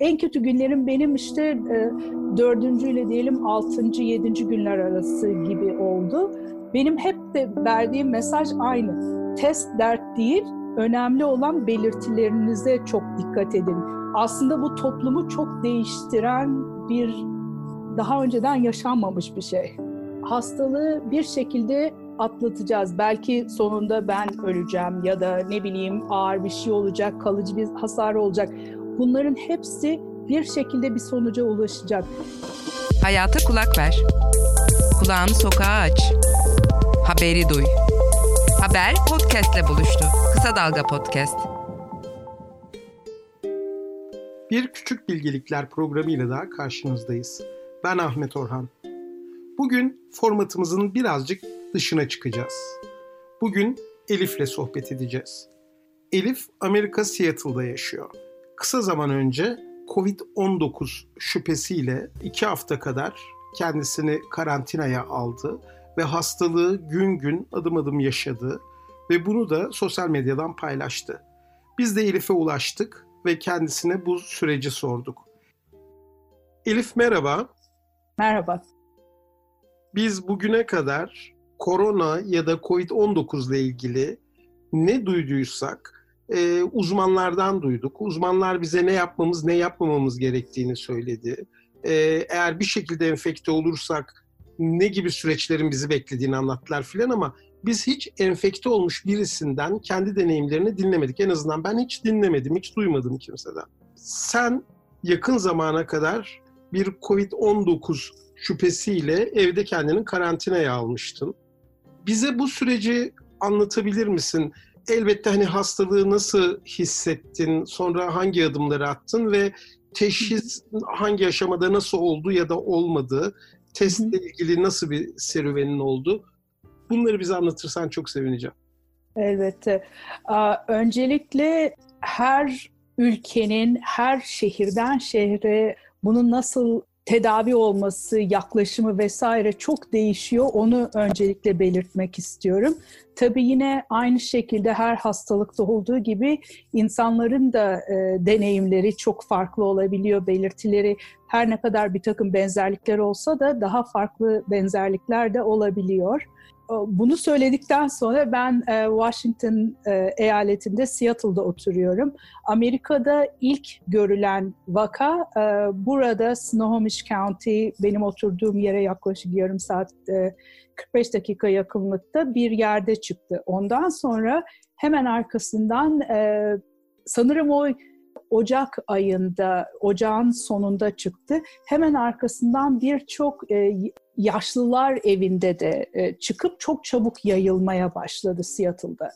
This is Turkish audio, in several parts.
En kötü günlerim benim işte e, dördüncüyle diyelim altıncı, yedinci günler arası gibi oldu. Benim hep de verdiğim mesaj aynı. Test dert değil, önemli olan belirtilerinize çok dikkat edin. Aslında bu toplumu çok değiştiren bir daha önceden yaşanmamış bir şey. Hastalığı bir şekilde atlatacağız. Belki sonunda ben öleceğim ya da ne bileyim ağır bir şey olacak, kalıcı bir hasar olacak. Bunların hepsi bir şekilde bir sonuca ulaşacak. Hayata kulak ver. Kulağını sokağa aç. Haberi duy. Haber podcastle buluştu. Kısa Dalga Podcast. Bir Küçük Bilgelikler programıyla da karşınızdayız. Ben Ahmet Orhan. Bugün formatımızın birazcık dışına çıkacağız. Bugün Elif'le sohbet edeceğiz. Elif Amerika Seattle'da yaşıyor. Kısa zaman önce Covid-19 şüphesiyle iki hafta kadar kendisini karantinaya aldı ve hastalığı gün gün adım adım yaşadı ve bunu da sosyal medyadan paylaştı. Biz de Elif'e ulaştık ve kendisine bu süreci sorduk. Elif merhaba. Merhaba. Biz bugüne kadar korona ya da Covid-19 ile ilgili ne duyduysak e, uzmanlardan duyduk. Uzmanlar bize ne yapmamız, ne yapmamamız gerektiğini söyledi. E, eğer bir şekilde enfekte olursak ne gibi süreçlerin bizi beklediğini anlattılar filan ama biz hiç enfekte olmuş birisinden kendi deneyimlerini dinlemedik. En azından ben hiç dinlemedim, hiç duymadım kimseden. Sen yakın zamana kadar bir Covid-19 şüphesiyle evde kendini karantinaya almıştın. Bize bu süreci anlatabilir misin? Elbette hani hastalığı nasıl hissettin, sonra hangi adımları attın ve teşhis hangi aşamada nasıl oldu ya da olmadı, testle ilgili nasıl bir serüvenin oldu? Bunları bize anlatırsan çok sevineceğim. Elbette. Öncelikle her ülkenin, her şehirden şehre bunun nasıl tedavi olması, yaklaşımı vesaire çok değişiyor. Onu öncelikle belirtmek istiyorum. Tabii yine aynı şekilde her hastalıkta olduğu gibi insanların da e, deneyimleri çok farklı olabiliyor. Belirtileri her ne kadar bir takım benzerlikler olsa da daha farklı benzerlikler de olabiliyor. Bunu söyledikten sonra ben e, Washington e, eyaletinde Seattle'da oturuyorum. Amerika'da ilk görülen vaka e, burada Snohomish County benim oturduğum yere yaklaşık yarım saat 45 dakika yakınlıkta bir yerde çıktı. Ondan sonra hemen arkasından sanırım o Ocak ayında, ocağın sonunda çıktı. Hemen arkasından birçok yaşlılar evinde de e, çıkıp çok çabuk yayılmaya başladı Seattle'da.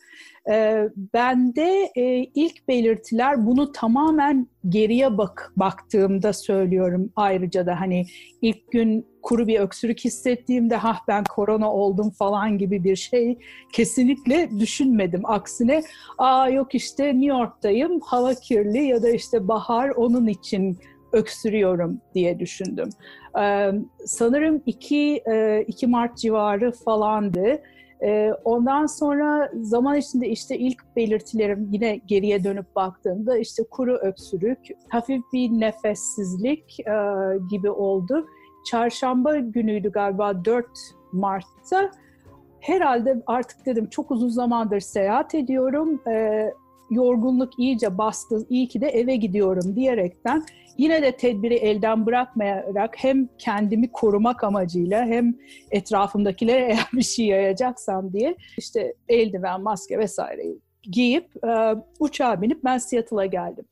E, bende e, ilk belirtiler bunu tamamen geriye bak baktığımda söylüyorum ayrıca da hani ilk gün kuru bir öksürük hissettiğimde ha ben korona oldum falan gibi bir şey kesinlikle düşünmedim. Aksine aa yok işte New York'tayım hava kirli ya da işte bahar onun için öksürüyorum diye düşündüm. Ee, sanırım 2, 2 e, Mart civarı falandı. Ee, ondan sonra zaman içinde işte ilk belirtilerim yine geriye dönüp baktığımda işte kuru öksürük, hafif bir nefessizlik e, gibi oldu. Çarşamba günüydü galiba 4 Mart'ta. Herhalde artık dedim çok uzun zamandır seyahat ediyorum. Ee, yorgunluk iyice bastı, iyi ki de eve gidiyorum diyerekten yine de tedbiri elden bırakmayarak hem kendimi korumak amacıyla hem etrafımdakilere eğer bir şey yayacaksam diye işte eldiven, maske vesaire giyip e, uçağa binip ben Seattle'a geldim.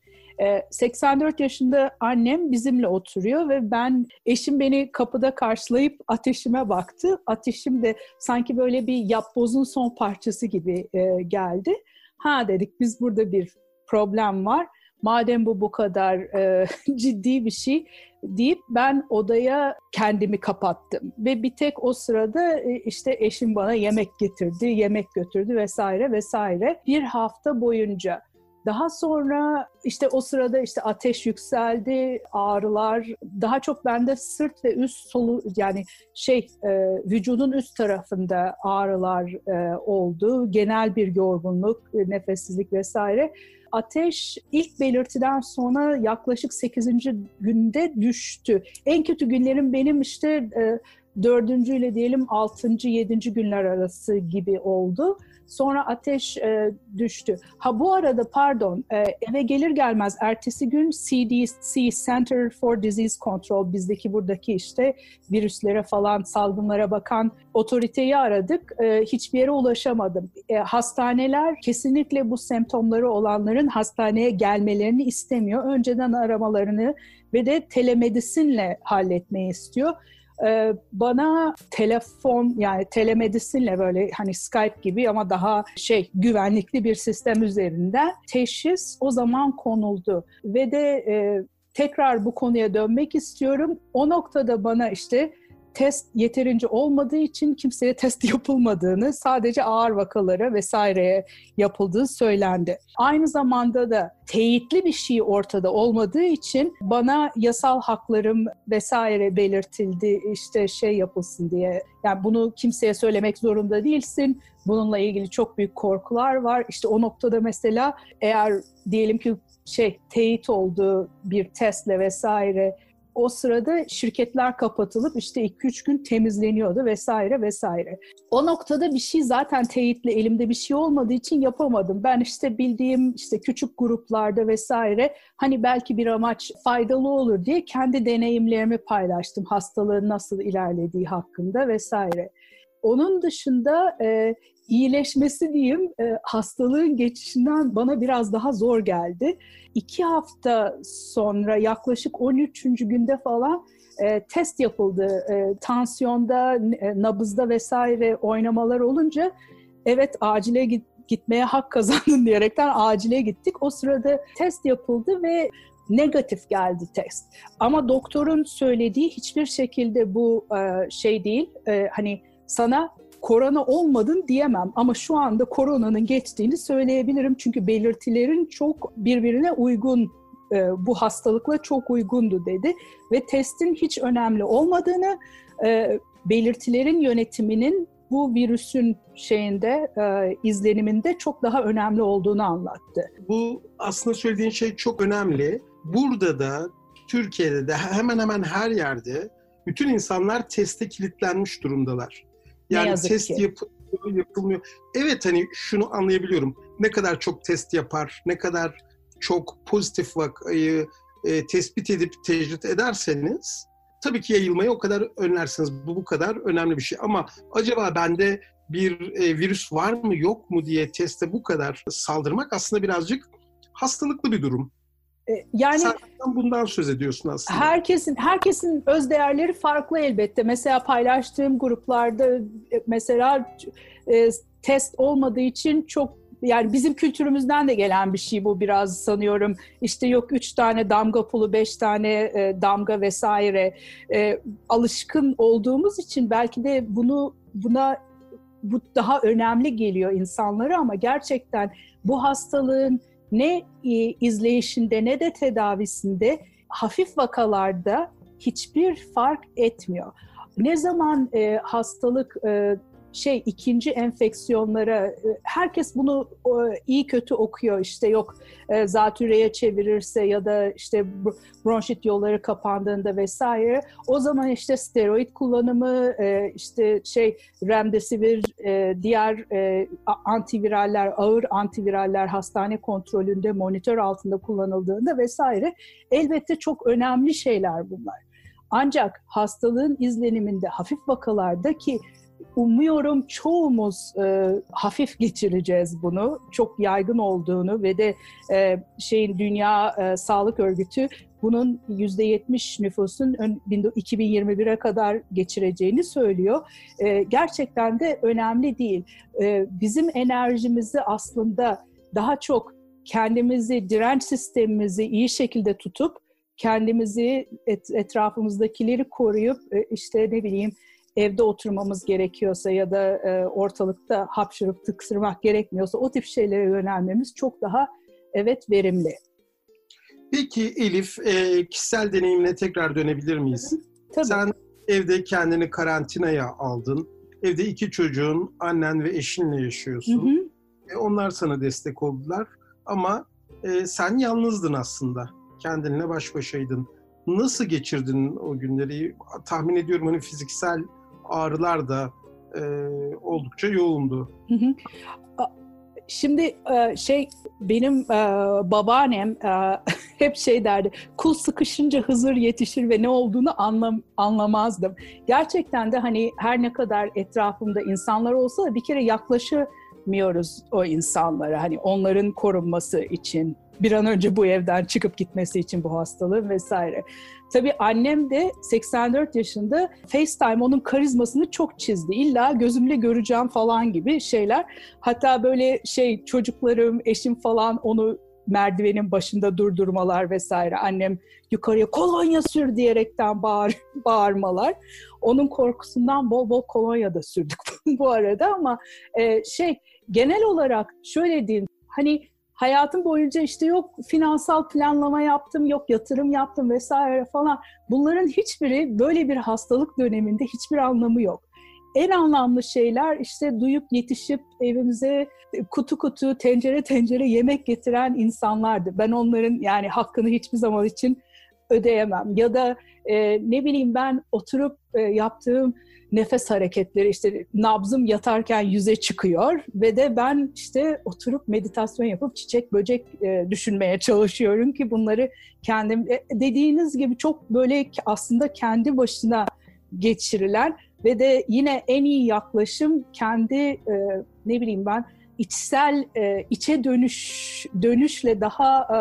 84 e, yaşında annem bizimle oturuyor ve ben eşim beni kapıda karşılayıp ateşime baktı. Ateşim de sanki böyle bir yapbozun son parçası gibi e, geldi. Ha dedik biz burada bir problem var. Madem bu bu kadar e, ciddi bir şey deyip ben odaya kendimi kapattım. Ve bir tek o sırada e, işte eşim bana yemek getirdi, yemek götürdü vesaire vesaire. Bir hafta boyunca Daha sonra işte o sırada işte ateş yükseldi, ağrılar, daha çok bende sırt ve üst solu yani şey e, vücudun üst tarafında ağrılar e, oldu. Genel bir yorgunluk, e, nefessizlik vesaire. Ateş ilk belirtiden sonra yaklaşık 8. günde düştü. En kötü günlerim benim işte e, dördüncü ile diyelim altıncı, yedinci günler arası gibi oldu. Sonra ateş e, düştü. Ha bu arada pardon e, eve gelir gelmez ertesi gün CDC Center for Disease Control bizdeki buradaki işte virüslere falan salgınlara bakan otoriteyi aradık. E, hiçbir yere ulaşamadım. E, hastaneler kesinlikle bu semptomları olanların hastaneye gelmelerini istemiyor. Önceden aramalarını ve de telemedisinle halletmeyi istiyor. Ee, bana telefon yani telemedisinle böyle hani Skype gibi ama daha şey güvenlikli bir sistem üzerinden teşhis o zaman konuldu ve de e, tekrar bu konuya dönmek istiyorum. O noktada bana işte test yeterince olmadığı için kimseye test yapılmadığını, sadece ağır vakalara vesaireye yapıldığı söylendi. Aynı zamanda da teyitli bir şey ortada olmadığı için bana yasal haklarım vesaire belirtildi işte şey yapılsın diye. Yani bunu kimseye söylemek zorunda değilsin. Bununla ilgili çok büyük korkular var. İşte o noktada mesela eğer diyelim ki şey teyit olduğu bir testle vesaire o sırada şirketler kapatılıp işte 2-3 gün temizleniyordu vesaire vesaire. O noktada bir şey zaten teyitle elimde bir şey olmadığı için yapamadım. Ben işte bildiğim işte küçük gruplarda vesaire hani belki bir amaç faydalı olur diye kendi deneyimlerimi paylaştım. Hastalığın nasıl ilerlediği hakkında vesaire. Onun dışında e, iyileşmesi diyeyim e, hastalığın geçişinden bana biraz daha zor geldi. İki hafta sonra yaklaşık 13. günde falan e, test yapıldı. E, tansiyonda, e, nabızda vesaire oynamalar olunca evet acile git, gitmeye hak kazandın diyerekten acile gittik. O sırada test yapıldı ve negatif geldi test. Ama doktorun söylediği hiçbir şekilde bu e, şey değil. E, hani sana korona olmadın diyemem ama şu anda koronanın geçtiğini söyleyebilirim. Çünkü belirtilerin çok birbirine uygun e, bu hastalıkla çok uygundu dedi ve testin hiç önemli olmadığını, e, belirtilerin yönetiminin bu virüsün şeyinde e, izleniminde çok daha önemli olduğunu anlattı. Bu aslında söylediğin şey çok önemli. Burada da Türkiye'de de hemen hemen her yerde bütün insanlar teste kilitlenmiş durumdalar. Yani test ki. yapılıyor, yapılmıyor. Evet hani şunu anlayabiliyorum. Ne kadar çok test yapar, ne kadar çok pozitif vakayı e, tespit edip tecrit ederseniz tabii ki yayılmayı o kadar önlersiniz. Bu bu kadar önemli bir şey. Ama acaba bende bir e, virüs var mı yok mu diye teste bu kadar saldırmak aslında birazcık hastalıklı bir durum. E, yani Sen bundan söz ediyorsun aslında. Herkesin herkesin öz değerleri farklı elbette. Mesela paylaştığım gruplarda e, mesela e, test olmadığı için çok yani bizim kültürümüzden de gelen bir şey bu biraz sanıyorum. İşte yok üç tane damga pulu, beş tane e, damga vesaire e, alışkın olduğumuz için belki de bunu buna bu daha önemli geliyor insanlara ama gerçekten bu hastalığın ne e, izleyişinde ne de tedavisinde hafif vakalarda hiçbir fark etmiyor. Ne zaman e, hastalık e, şey ikinci enfeksiyonlara e, herkes bunu iyi kötü okuyor. İşte yok e, zatürreye çevirirse ya da işte bronşit yolları kapandığında vesaire. O zaman işte steroid kullanımı e, işte şey remdesivir diğer antiviraller ağır antiviraller hastane kontrolünde monitör altında kullanıldığında vesaire. Elbette çok önemli şeyler bunlar. Ancak hastalığın izleniminde hafif vakalarda ki umuyorum çoğumuz e, hafif geçireceğiz bunu. Çok yaygın olduğunu ve de e, şeyin Dünya e, Sağlık Örgütü bunun %70 nüfusun 2021'e kadar geçireceğini söylüyor. E, gerçekten de önemli değil. E, bizim enerjimizi aslında daha çok kendimizi, direnç sistemimizi iyi şekilde tutup kendimizi et, etrafımızdakileri koruyup e, işte ne bileyim evde oturmamız gerekiyorsa ya da e, ortalıkta hapşırıp tıksırmak gerekmiyorsa o tip şeylere yönelmemiz çok daha evet verimli. Peki Elif, e, kişisel deneyimine tekrar dönebilir miyiz? Tabii. Sen evde kendini karantinaya aldın. Evde iki çocuğun, annen ve eşinle yaşıyorsun. Hı hı. E, onlar sana destek oldular. Ama e, sen yalnızdın aslında. Kendinle baş başaydın. Nasıl geçirdin o günleri? Tahmin ediyorum hani fiziksel ağrılar da e, oldukça yoğundu. Şimdi e, şey benim e, babaannem e, hep şey derdi. Kul sıkışınca Hızır yetişir ve ne olduğunu anlam anlamazdım. Gerçekten de hani her ne kadar etrafımda insanlar olsa da bir kere yaklaşamıyoruz o insanlara. Hani onların korunması için bir an önce bu evden çıkıp gitmesi için bu hastalığın vesaire. Tabii annem de 84 yaşında FaceTime onun karizmasını çok çizdi. İlla gözümle göreceğim falan gibi şeyler. Hatta böyle şey çocuklarım, eşim falan onu merdivenin başında durdurmalar vesaire. Annem yukarıya kolonya sür diyerekten bağır, bağırmalar. Onun korkusundan bol bol kolonya da sürdük bu arada ama e, şey genel olarak şöyle diyeyim hani hayatım boyunca işte yok finansal planlama yaptım, yok yatırım yaptım vesaire falan. Bunların hiçbiri böyle bir hastalık döneminde hiçbir anlamı yok. En anlamlı şeyler işte duyup yetişip evimize kutu kutu, tencere tencere yemek getiren insanlardı. Ben onların yani hakkını hiçbir zaman için ödeyemem. Ya da e, ne bileyim ben oturup e, yaptığım nefes hareketleri işte nabzım yatarken yüze çıkıyor ve de ben işte oturup meditasyon yapıp çiçek böcek e, düşünmeye çalışıyorum ki bunları kendim e, dediğiniz gibi çok böyle aslında kendi başına geçirilen ve de yine en iyi yaklaşım kendi e, ne bileyim ben içsel e, içe dönüş dönüşle daha e,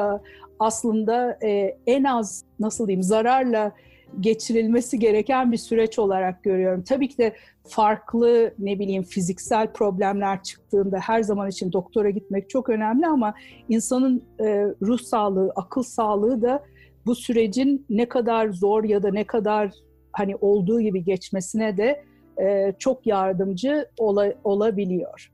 aslında e, en az nasıl diyeyim zararla geçirilmesi gereken bir süreç olarak görüyorum. Tabii ki de farklı ne bileyim fiziksel problemler çıktığında her zaman için doktora gitmek çok önemli ama insanın e, ruh sağlığı, akıl sağlığı da bu sürecin ne kadar zor ya da ne kadar hani olduğu gibi geçmesine de e, çok yardımcı ola, olabiliyor.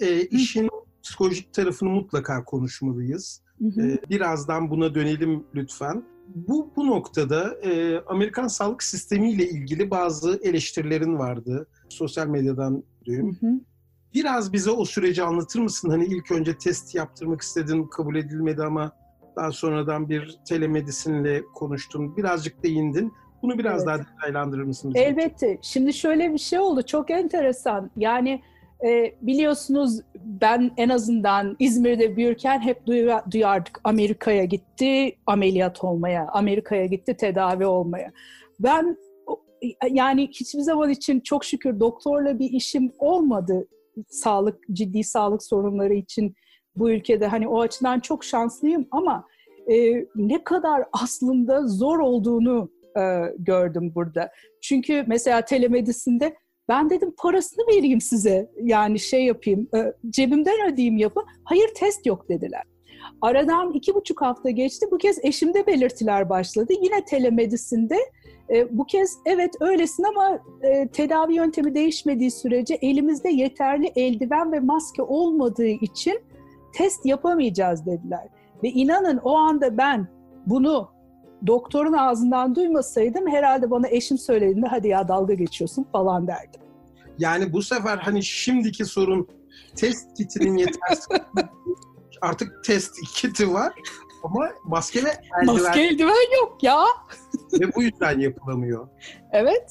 E, işin psikolojik tarafını mutlaka konuşmalıyız. Hı hı. E, birazdan buna dönelim lütfen. Bu, bu noktada e, Amerikan sağlık sistemiyle ilgili bazı eleştirilerin vardı. Sosyal medyadan diyeyim. Hı hı. Biraz bize o süreci anlatır mısın? Hani ilk önce test yaptırmak istedin, kabul edilmedi ama daha sonradan bir telemedisinle konuştun. Birazcık değindin. Bunu biraz evet. daha detaylandırır mısın? Elbette. Şimdi şöyle bir şey oldu. Çok enteresan. Yani e, biliyorsunuz ben en azından İzmir'de büyürken hep duyardık Amerika'ya gitti ameliyat olmaya, Amerika'ya gitti tedavi olmaya. Ben yani hiçbir zaman için çok şükür doktorla bir işim olmadı sağlık ciddi sağlık sorunları için bu ülkede hani o açıdan çok şanslıyım ama e, ne kadar aslında zor olduğunu e, gördüm burada. Çünkü mesela telemedisinde ben dedim parasını vereyim size yani şey yapayım e, cebimden ödeyeyim yapın. Hayır test yok dediler. Aradan iki buçuk hafta geçti. Bu kez eşimde belirtiler başladı. Yine telemedisinde e, bu kez evet öylesin ama e, tedavi yöntemi değişmediği sürece elimizde yeterli eldiven ve maske olmadığı için test yapamayacağız dediler. Ve inanın o anda ben bunu doktorun ağzından duymasaydım herhalde bana eşim söylediğinde hadi ya dalga geçiyorsun falan derdim. Yani bu sefer hani şimdiki sorun test kitinin yetersiz. Artık test kiti var ama maske ve eldiven. Maske eldiven yok ya. ve bu yüzden yapılamıyor. Evet.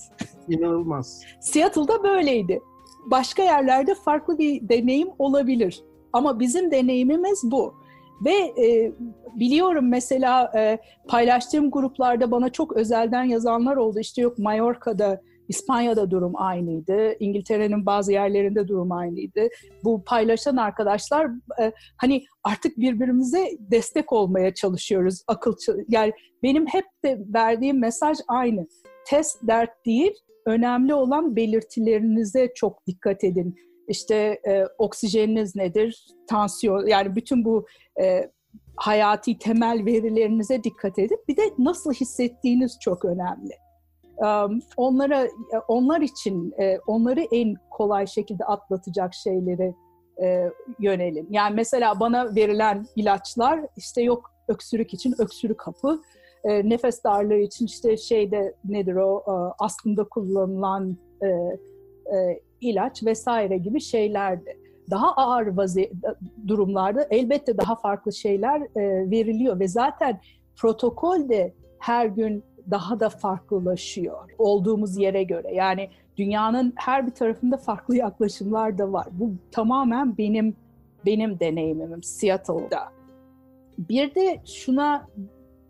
İnanılmaz. Seattle'da böyleydi. Başka yerlerde farklı bir deneyim olabilir. Ama bizim deneyimimiz bu. Ve e, biliyorum mesela e, paylaştığım gruplarda bana çok özelden yazanlar oldu. İşte yok Mallorca'da, İspanya'da durum aynıydı. İngiltere'nin bazı yerlerinde durum aynıydı. Bu paylaşan arkadaşlar e, hani artık birbirimize destek olmaya çalışıyoruz. Akıl yani benim hep de verdiğim mesaj aynı. Test dert değil, önemli olan belirtilerinize çok dikkat edin işte e, oksijeniniz nedir, tansiyon yani bütün bu e, hayati temel verilerinize dikkat edin. Bir de nasıl hissettiğiniz çok önemli. Onlara onlar için e, onları en kolay şekilde atlatacak şeyleri e, yönelim. Yani mesela bana verilen ilaçlar işte yok öksürük için öksürük hapı, e, nefes darlığı için işte şeyde nedir o e, aslında kullanılan e, e, ilaç vesaire gibi şeylerdi. Daha ağır vazi durumlarda elbette daha farklı şeyler e, veriliyor ve zaten protokol de her gün daha da farklılaşıyor olduğumuz yere göre. Yani dünyanın her bir tarafında farklı yaklaşımlar da var. Bu tamamen benim benim deneyimim Seattle'da. Bir de şuna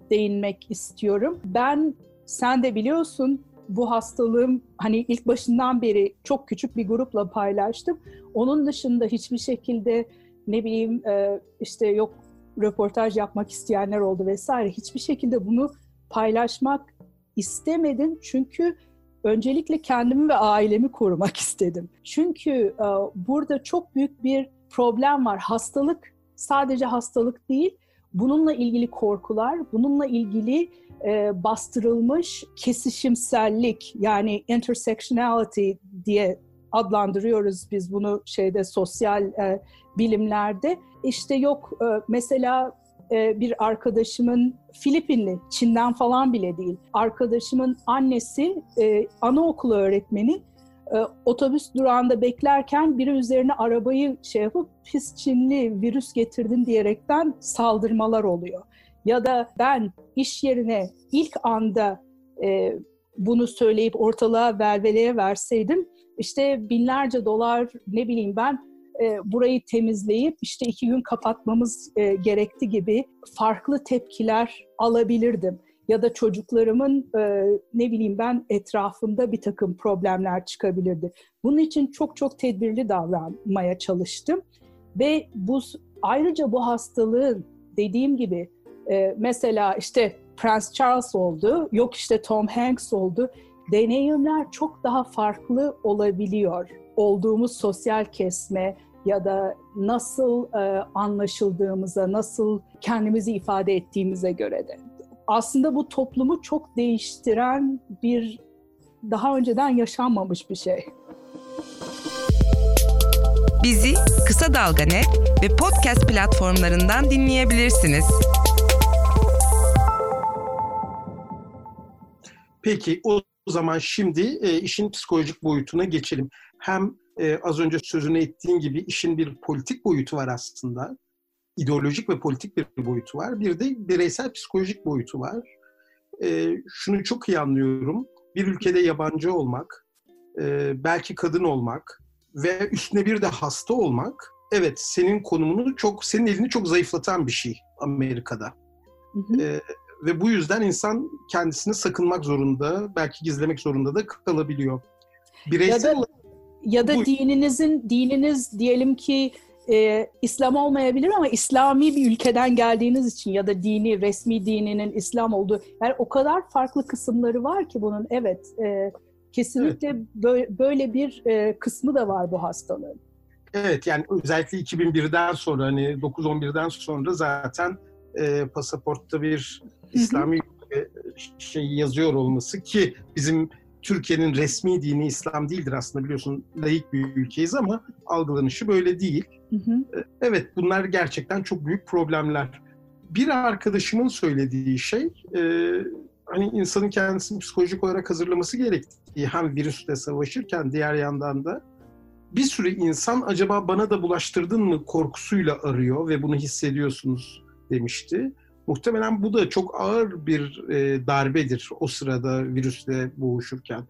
değinmek istiyorum. Ben sen de biliyorsun bu hastalığım hani ilk başından beri çok küçük bir grupla paylaştım. Onun dışında hiçbir şekilde ne bileyim e, işte yok röportaj yapmak isteyenler oldu vesaire. Hiçbir şekilde bunu paylaşmak istemedim çünkü öncelikle kendimi ve ailemi korumak istedim. Çünkü e, burada çok büyük bir problem var. Hastalık sadece hastalık değil, bununla ilgili korkular, bununla ilgili e, bastırılmış kesişimsellik yani intersectionality diye adlandırıyoruz biz bunu şeyde sosyal e, bilimlerde. İşte yok e, mesela e, bir arkadaşımın Filipinli, Çin'den falan bile değil. Arkadaşımın annesi e, anaokulu öğretmeni e, otobüs durağında beklerken biri üzerine arabayı şey yapıp pis Çinli virüs getirdin diyerekten saldırmalar oluyor. Ya da ben iş yerine ilk anda e, bunu söyleyip ortalığa velveleye verseydim işte binlerce dolar ne bileyim ben e, burayı temizleyip işte iki gün kapatmamız e, gerekti gibi farklı tepkiler alabilirdim. Ya da çocuklarımın e, ne bileyim ben etrafında bir takım problemler çıkabilirdi. Bunun için çok çok tedbirli davranmaya çalıştım. Ve bu ayrıca bu hastalığın dediğim gibi e, mesela işte Prince Charles oldu, yok işte Tom Hanks oldu. Deneyimler çok daha farklı olabiliyor. Olduğumuz sosyal kesme ya da nasıl e, anlaşıldığımıza, nasıl kendimizi ifade ettiğimize göre de. Aslında bu toplumu çok değiştiren bir daha önceden yaşanmamış bir şey. Bizi Kısa Dalga ve podcast platformlarından dinleyebilirsiniz. Peki o zaman şimdi e, işin psikolojik boyutuna geçelim. Hem e, az önce sözünü ettiğin gibi işin bir politik boyutu var aslında. İdeolojik ve politik bir boyutu var. Bir de bireysel psikolojik boyutu var. E, şunu çok iyi anlıyorum. Bir ülkede yabancı olmak, e, belki kadın olmak ve üstüne bir de hasta olmak, evet senin konumunu çok, senin elini çok zayıflatan bir şey Amerika'da. Hı hı. E, ve bu yüzden insan kendisini sakınmak zorunda, belki gizlemek zorunda da kalabiliyor. Bireysel ya da, ya da bu... dininizin dininiz diyelim ki e, İslam olmayabilir ama İslami bir ülkeden geldiğiniz için ya da dini, resmi dininin İslam olduğu yani o kadar farklı kısımları var ki bunun evet e, kesinlikle evet. Böyle, böyle bir e, kısmı da var bu hastalığın. Evet yani özellikle 2001'den sonra hani 9-11'den sonra zaten e, pasaportta bir İslami e, şey yazıyor olması ki bizim Türkiye'nin resmi dini İslam değildir aslında biliyorsun laik bir ülkeyiz ama algılanışı böyle değil. Hı hı. E, evet bunlar gerçekten çok büyük problemler. Bir arkadaşımın söylediği şey e, hani insanın kendisini psikolojik olarak hazırlaması gerektiği hem virüsle savaşırken diğer yandan da bir sürü insan acaba bana da bulaştırdın mı korkusuyla arıyor ve bunu hissediyorsunuz demişti. Muhtemelen bu da çok ağır bir e, darbedir o sırada virüsle boğuşurken.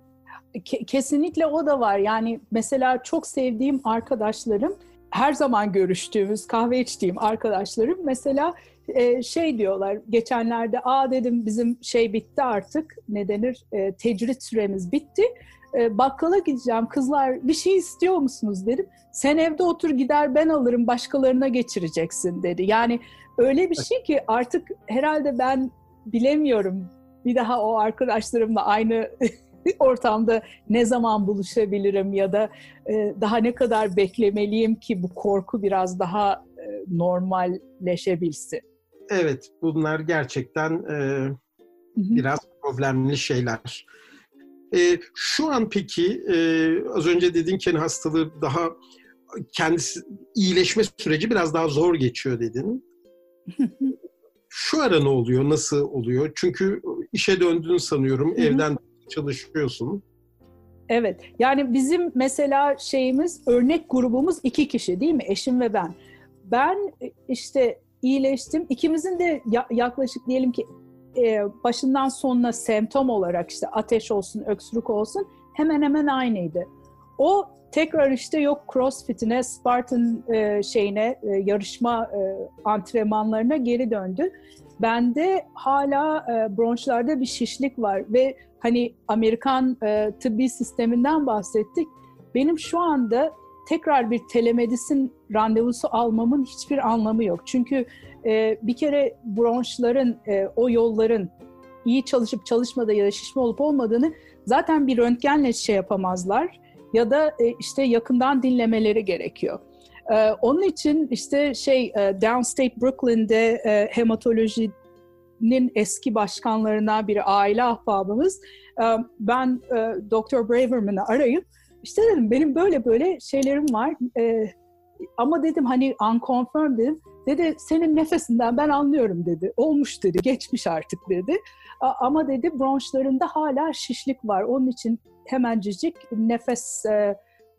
Kesinlikle o da var. Yani mesela çok sevdiğim arkadaşlarım, her zaman görüştüğümüz, kahve içtiğim arkadaşlarım mesela e, şey diyorlar. Geçenlerde aa dedim bizim şey bitti artık. Ne denir? E, tecrit süremiz bitti. E, bakkala gideceğim. Kızlar bir şey istiyor musunuz dedim. Sen evde otur gider ben alırım başkalarına geçireceksin dedi. Yani öyle bir şey ki artık herhalde ben bilemiyorum bir daha o arkadaşlarımla aynı ortamda ne zaman buluşabilirim ya da e, daha ne kadar beklemeliyim ki bu korku biraz daha e, normalleşebilsin. Evet, bunlar gerçekten e, biraz problemli şeyler. E, şu an peki, e, az önce dediğin Ken hastalığı daha kendisi iyileşme süreci biraz daha zor geçiyor dedin. Şu ara ne oluyor? Nasıl oluyor? Çünkü işe döndün sanıyorum. Evden çalışıyorsun. Evet. Yani bizim mesela şeyimiz örnek grubumuz iki kişi değil mi? Eşim ve ben. Ben işte iyileştim. İkimizin de yaklaşık diyelim ki e, başından sonuna semptom olarak işte ateş olsun, öksürük olsun hemen hemen aynıydı. O tekrar işte yok crossfit'ine, Spartan e, şeyine, e, yarışma e, antrenmanlarına geri döndü. Bende hala e, bronşlarda bir şişlik var ve hani Amerikan e, tıbbi sisteminden bahsettik. Benim şu anda tekrar bir telemedisin randevusu almamın hiçbir anlamı yok. Çünkü e, bir kere bronşların, e, o yolların iyi çalışıp çalışmada ya da şişme olup olmadığını zaten bir röntgenle şey yapamazlar ya da e, işte yakından dinlemeleri gerekiyor. E, onun için işte şey e, Downstate Brooklyn'de e, hematolojinin eski başkanlarından biri aile ahbabımız e, ben e, Dr. Braverman'ı arayıp işte dedim benim böyle böyle şeylerim var e, ama dedim hani unconfirmed dedim Dedi senin nefesinden ben anlıyorum dedi. Olmuş dedi, geçmiş artık dedi. Ama dedi bronşlarında hala şişlik var. Onun için hemencik nefes e,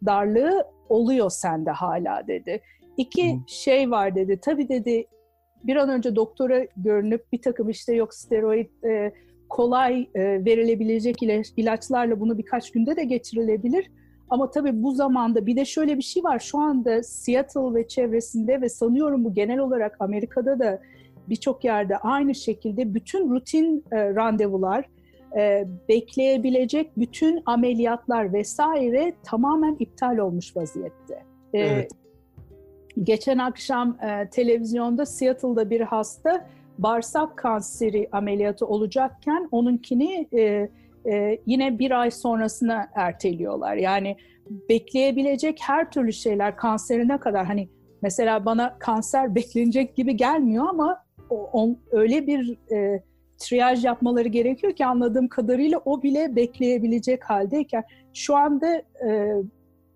darlığı oluyor sende hala dedi. İki Hı. şey var dedi. Tabii dedi bir an önce doktora görünüp bir takım işte yok steroid e, kolay e, verilebilecek ilaçlarla bunu birkaç günde de geçirilebilir. Ama tabii bu zamanda bir de şöyle bir şey var. Şu anda Seattle ve çevresinde ve sanıyorum bu genel olarak Amerika'da da birçok yerde aynı şekilde bütün rutin e, randevular, e, bekleyebilecek bütün ameliyatlar vesaire tamamen iptal olmuş vaziyette. E, evet. Geçen akşam e, televizyonda Seattle'da bir hasta bağırsak kanseri ameliyatı olacakken onunkini e, e, yine bir ay sonrasına erteliyorlar. Yani bekleyebilecek her türlü şeyler kanserine kadar hani mesela bana kanser beklenecek gibi gelmiyor ama o, on, öyle bir e, triyaj yapmaları gerekiyor ki anladığım kadarıyla o bile bekleyebilecek haldeyken şu anda e,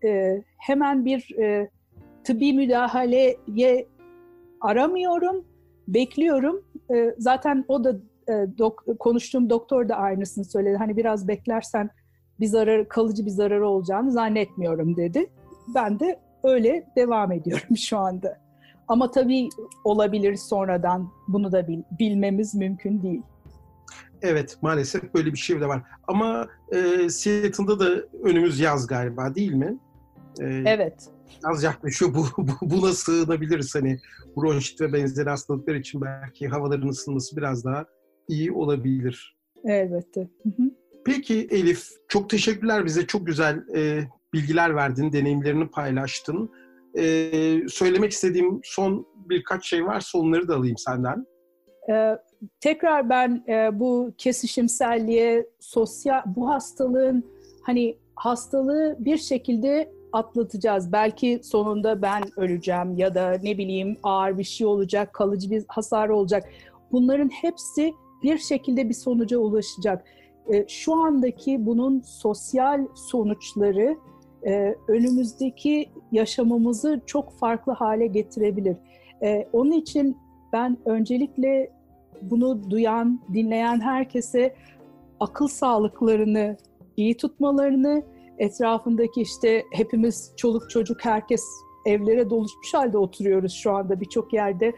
e, hemen bir e, tıbbi müdahaleye aramıyorum, bekliyorum. E, zaten o da dok, konuştuğum doktor da aynısını söyledi. Hani biraz beklersen bir zarar, kalıcı bir zararı olacağını zannetmiyorum dedi. Ben de öyle devam ediyorum şu anda. Ama tabii olabilir sonradan bunu da bil, bilmemiz mümkün değil. Evet maalesef böyle bir şey de var. Ama e, Seattle'da da önümüz yaz galiba değil mi? E, evet. Yaz yaklaşıyor. Bu, bu, buna sığınabiliriz. Hani bronşit ve benzeri hastalıklar için belki havaların ısınması biraz daha iyi olabilir. Elbette. Hı hı. Peki Elif, çok teşekkürler bize. Çok güzel e, bilgiler verdin, deneyimlerini paylaştın. E, söylemek istediğim son birkaç şey varsa onları da alayım senden. Ee, tekrar ben e, bu kesişimselliğe, sosyal, bu hastalığın hani hastalığı bir şekilde atlatacağız. Belki sonunda ben öleceğim ya da ne bileyim ağır bir şey olacak, kalıcı bir hasar olacak. Bunların hepsi bir şekilde bir sonuca ulaşacak. E, şu andaki bunun sosyal sonuçları e, önümüzdeki yaşamımızı çok farklı hale getirebilir. E, onun için ben öncelikle bunu duyan, dinleyen herkese akıl sağlıklarını iyi tutmalarını, etrafındaki işte hepimiz çoluk çocuk herkes evlere doluşmuş halde oturuyoruz şu anda birçok yerde.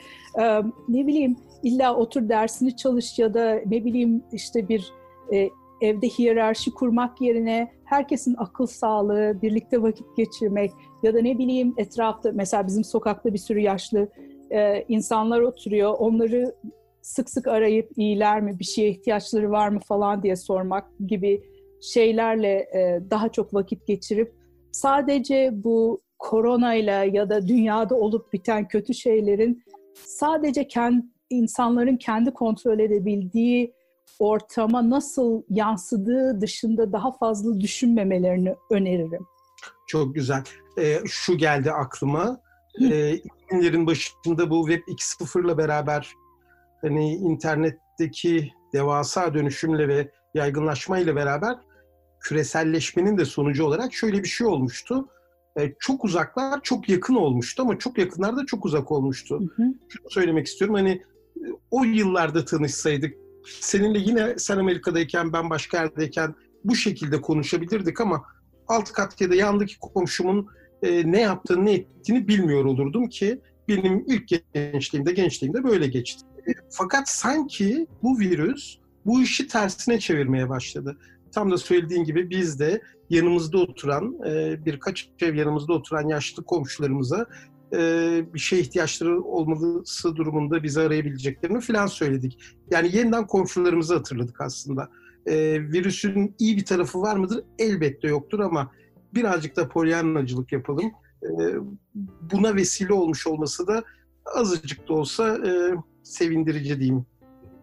Ne bileyim illa otur dersini çalış ya da ne bileyim işte bir e, evde hiyerarşi kurmak yerine herkesin akıl sağlığı, birlikte vakit geçirmek ya da ne bileyim etrafta mesela bizim sokakta bir sürü yaşlı e, insanlar oturuyor. Onları sık sık arayıp iyiler mi, bir şeye ihtiyaçları var mı falan diye sormak gibi şeylerle e, daha çok vakit geçirip sadece bu koronayla ya da dünyada olup biten kötü şeylerin sadece kendi insanların kendi kontrol edebildiği ortama nasıl yansıdığı dışında daha fazla düşünmemelerini öneririm. Çok güzel. Ee, şu geldi aklıma. Ee, 2000'lerin başında bu Web 2.0 ile beraber hani internetteki devasa dönüşümle ve yaygınlaşmayla beraber küreselleşmenin de sonucu olarak şöyle bir şey olmuştu. e, çok uzaklar çok yakın olmuştu ama çok yakınlar da çok uzak olmuştu. Hı hı. Şunu söylemek istiyorum hani o yıllarda tanışsaydık seninle yine sen Amerika'dayken ben başka yerdeyken bu şekilde konuşabilirdik ama alt kat ya da yandaki komşumun e, ne yaptığını ne ettiğini bilmiyor olurdum ki benim ilk gençliğimde gençliğimde böyle geçti. E, fakat sanki bu virüs bu işi tersine çevirmeye başladı. Tam da söylediğin gibi biz de yanımızda oturan, e, birkaç ev yanımızda oturan yaşlı komşularımıza e, bir şey ihtiyaçları olması durumunda bizi arayabileceklerini falan söyledik. Yani yeniden komşularımızı hatırladık aslında. E, virüsün iyi bir tarafı var mıdır? Elbette yoktur ama birazcık da polyanlacılık yapalım. Buna vesile olmuş olması da azıcık da olsa sevindirici diyeyim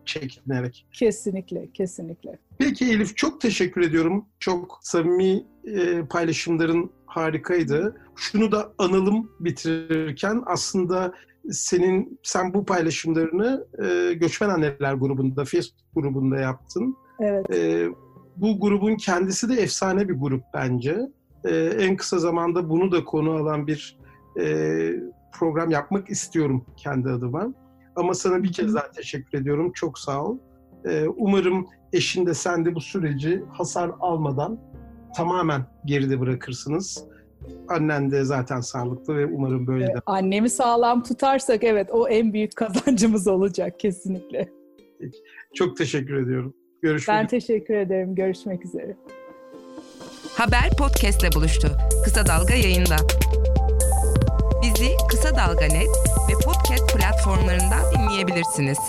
çekinerek. Kesinlikle, kesinlikle. Peki Elif çok teşekkür ediyorum. Çok samimi e, paylaşımların harikaydı. Şunu da analım bitirirken aslında senin sen bu paylaşımlarını e, Göçmen Anneler grubunda, Facebook grubunda yaptın. Evet. E, bu grubun kendisi de efsane bir grup bence. E, en kısa zamanda bunu da konu alan bir e, program yapmak istiyorum kendi adıma. Ama sana bir kez daha teşekkür ediyorum. Çok sağ ol. Ee, umarım eşin de sen de bu süreci hasar almadan tamamen geride bırakırsınız. Annen de zaten sağlıklı ve umarım böyle de. Annemi sağlam tutarsak evet o en büyük kazancımız olacak kesinlikle. Çok teşekkür ediyorum. Görüşmek Ben teşekkür ederim. Görüşmek üzere. Haber podcastle buluştu. Kısa Dalga yayında. Bizi Kısa Dalga Net ve podcast platformlarından dinleyebilirsiniz.